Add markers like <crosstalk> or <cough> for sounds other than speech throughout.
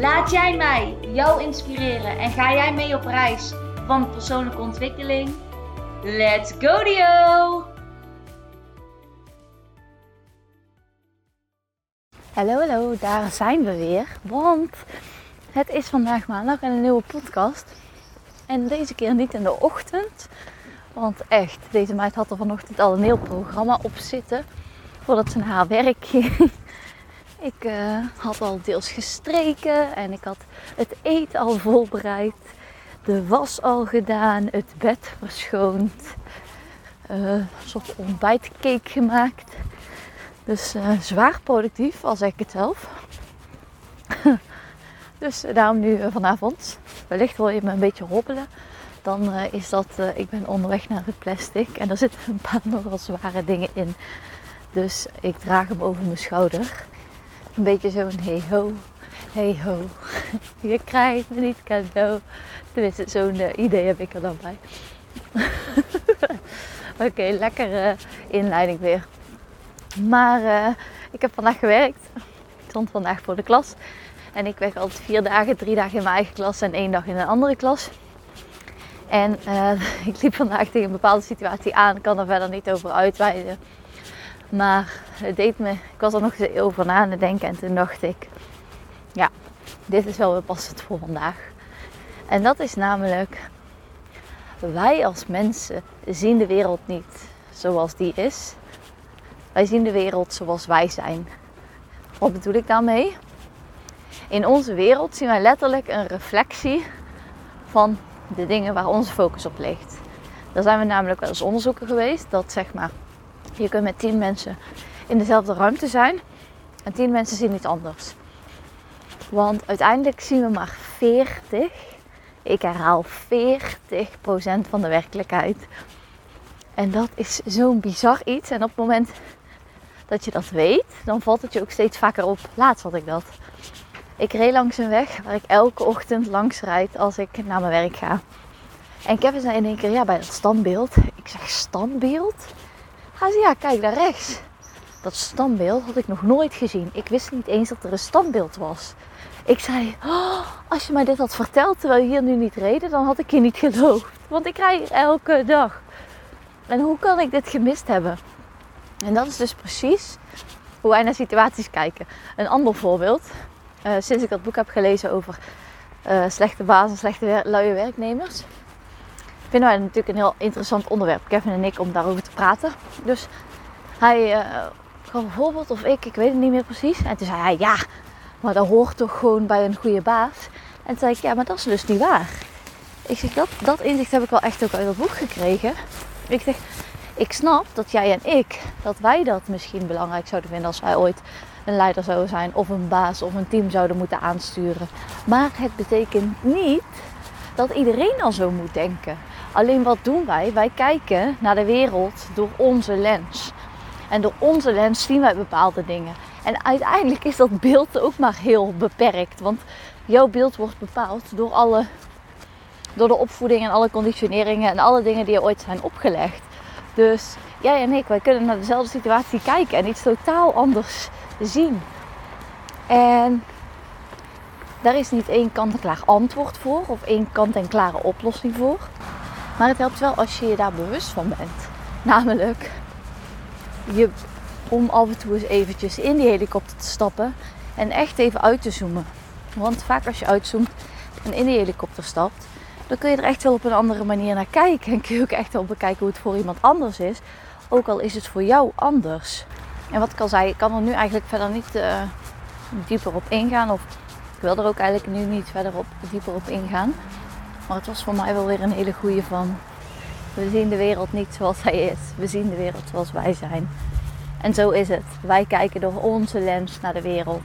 Laat jij mij jou inspireren en ga jij mee op reis van persoonlijke ontwikkeling? Let's go Dio! Hallo, hallo, daar zijn we weer. Want het is vandaag maandag en een nieuwe podcast. En deze keer niet in de ochtend. Want echt, deze meid had er vanochtend al een heel programma op zitten. Voordat ze naar haar werk ging. Ik uh, had al deels gestreken en ik had het eten al voorbereid. De was al gedaan, het bed verschoond. Uh, een soort ontbijtcake gemaakt. Dus uh, zwaar productief, al zeg ik het zelf. <laughs> dus daarom nu vanavond. Wellicht wil je me een beetje hobbelen. Dan is dat, ik ben onderweg naar het plastic. En er zitten een paar <laughs> nogal zware dingen in. Dus ik draag hem over mijn schouder. Een beetje zo'n hey ho, hey ho. <laughs> Je krijgt me niet cadeau. Tenminste, zo'n uh, idee heb ik er dan bij. <laughs> Oké, lekkere inleiding weer. Maar uh, ik heb vandaag gewerkt. Ik stond vandaag voor de klas. En ik werk altijd vier dagen, drie dagen in mijn eigen klas en één dag in een andere klas. En <laughs> ik liep vandaag tegen een bepaalde situatie aan. Kan er verder niet over uitweiden. Maar het deed me, ik was er nog eens over na te denken en toen dacht ik, ja, dit is wel weer passend voor vandaag. En dat is namelijk, wij als mensen zien de wereld niet zoals die is. Wij zien de wereld zoals wij zijn. Wat bedoel ik daarmee? In onze wereld zien wij letterlijk een reflectie van de dingen waar onze focus op ligt. Daar zijn we namelijk wel eens onderzoeken geweest dat zeg maar je kunt met tien mensen in dezelfde ruimte zijn. En tien mensen zien iets anders. Want uiteindelijk zien we maar 40, ik herhaal 40% van de werkelijkheid. En dat is zo'n bizar iets. En op het moment dat je dat weet, dan valt het je ook steeds vaker op. Laatst had ik dat. Ik reed langs een weg waar ik elke ochtend langs rijd als ik naar mijn werk ga. En Kevin zei in één keer, ja, bij dat standbeeld. Ik zeg, standbeeld? Hij zei, ja, kijk daar rechts. Dat standbeeld had ik nog nooit gezien. Ik wist niet eens dat er een standbeeld was. Ik zei, oh, als je mij dit had verteld terwijl je hier nu niet reden, dan had ik je niet geloofd. Want ik rij elke dag. En hoe kan ik dit gemist hebben? En dat is dus precies hoe wij naar situaties kijken. Een ander voorbeeld. Uh, sinds ik dat boek heb gelezen over uh, slechte bazen, slechte luie werknemers vinden wij natuurlijk een heel interessant onderwerp, Kevin en ik, om daarover te praten. Dus hij uh, gaf een voorbeeld, of ik, ik weet het niet meer precies. En toen zei hij, ja, maar dat hoort toch gewoon bij een goede baas. En toen zei ik, ja, maar dat is dus niet waar. Ik zeg, dat, dat inzicht heb ik wel echt ook uit het boek gekregen. Ik zeg, ik snap dat jij en ik, dat wij dat misschien belangrijk zouden vinden als wij ooit een leider zouden zijn of een baas of een team zouden moeten aansturen. Maar het betekent niet dat iedereen al zo moet denken. Alleen wat doen wij? Wij kijken naar de wereld door onze lens. En door onze lens zien wij bepaalde dingen. En uiteindelijk is dat beeld ook maar heel beperkt. Want jouw beeld wordt bepaald door, alle, door de opvoeding en alle conditioneringen en alle dingen die er ooit zijn opgelegd. Dus jij en ik, wij kunnen naar dezelfde situatie kijken en iets totaal anders zien. En daar is niet één kant-en-klaar antwoord voor of één kant-en-klare oplossing voor. Maar het helpt wel als je je daar bewust van bent. Namelijk je, om af en toe eens eventjes in die helikopter te stappen en echt even uit te zoomen. Want vaak als je uitzoomt en in die helikopter stapt, dan kun je er echt wel op een andere manier naar kijken. En kun je ook echt wel bekijken hoe het voor iemand anders is. Ook al is het voor jou anders. En wat ik al zei, ik kan er nu eigenlijk verder niet uh, dieper op ingaan. Of ik wil er ook eigenlijk nu niet verder op, dieper op ingaan. Maar het was voor mij wel weer een hele goede van. We zien de wereld niet zoals hij is. We zien de wereld zoals wij zijn. En zo is het. Wij kijken door onze lens naar de wereld.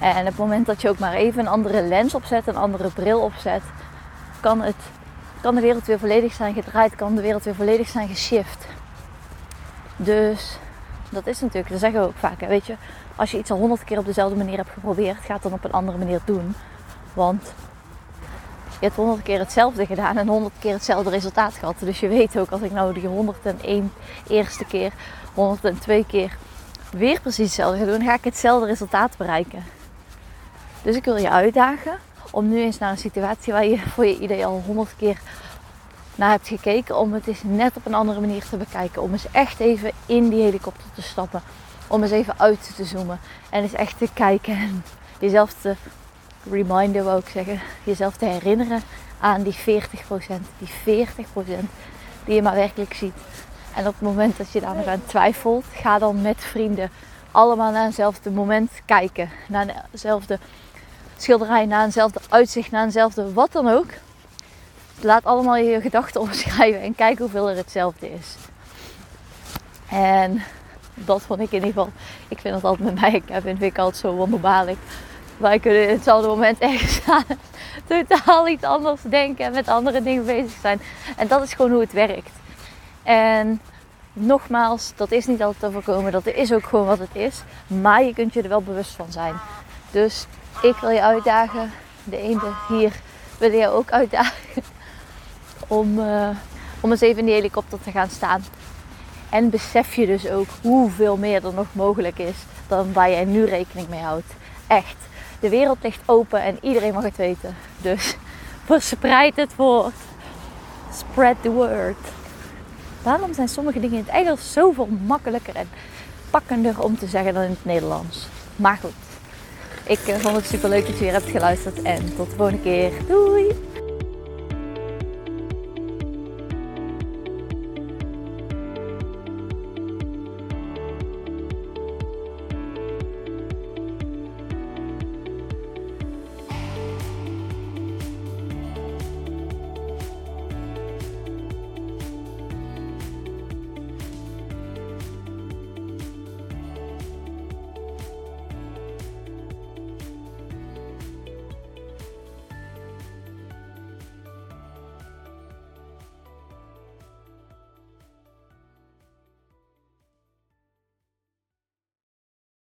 En op het moment dat je ook maar even een andere lens opzet, een andere bril opzet, kan, het, kan de wereld weer volledig zijn gedraaid, kan de wereld weer volledig zijn geshift. Dus dat is natuurlijk, dat zeggen we ook vaak. Weet je, als je iets al honderd keer op dezelfde manier hebt geprobeerd, ga het dan op een andere manier doen. Want je hebt honderd keer hetzelfde gedaan en honderd keer hetzelfde resultaat gehad. Dus je weet ook, als ik nou die 101 eerste keer, 102 keer weer precies hetzelfde ga doen, ga ik hetzelfde resultaat bereiken. Dus ik wil je uitdagen om nu eens naar een situatie waar je voor je idee al honderd keer naar hebt gekeken, om het eens net op een andere manier te bekijken. Om eens echt even in die helikopter te stappen. Om eens even uit te zoomen en eens echt te kijken en jezelf te reminder wou ik zeggen, jezelf te herinneren aan die 40%, die 40% die je maar werkelijk ziet. En op het moment dat je daar nog aan twijfelt, ga dan met vrienden allemaal naar eenzelfde moment kijken. Naar eenzelfde schilderij, naar eenzelfde uitzicht, naar eenzelfde wat dan ook. Laat allemaal je gedachten opschrijven en kijk hoeveel er hetzelfde is. En dat vond ik in ieder geval, ik vind het altijd met mij, Kevin, vind ik altijd zo wonderbaarlijk. Wij kunnen in hetzelfde moment ergens <laughs> staan, totaal iets anders denken en met andere dingen bezig zijn. En dat is gewoon hoe het werkt. En nogmaals, dat is niet altijd te voorkomen. Dat is ook gewoon wat het is. Maar je kunt je er wel bewust van zijn. Dus ik wil je uitdagen. De ene hier wil je ook uitdagen. <laughs> Om, uh, om eens even in die helikopter te gaan staan. En besef je dus ook hoeveel meer er nog mogelijk is dan waar jij nu rekening mee houdt. Echt. De wereld ligt open en iedereen mag het weten. Dus <laughs> verspreid het woord. Spread the word. Waarom zijn sommige dingen in het Engels zoveel makkelijker en pakkender om te zeggen dan in het Nederlands? Maar goed, ik eh, vond het super leuk dat je weer hebt geluisterd en tot de volgende keer. Doei!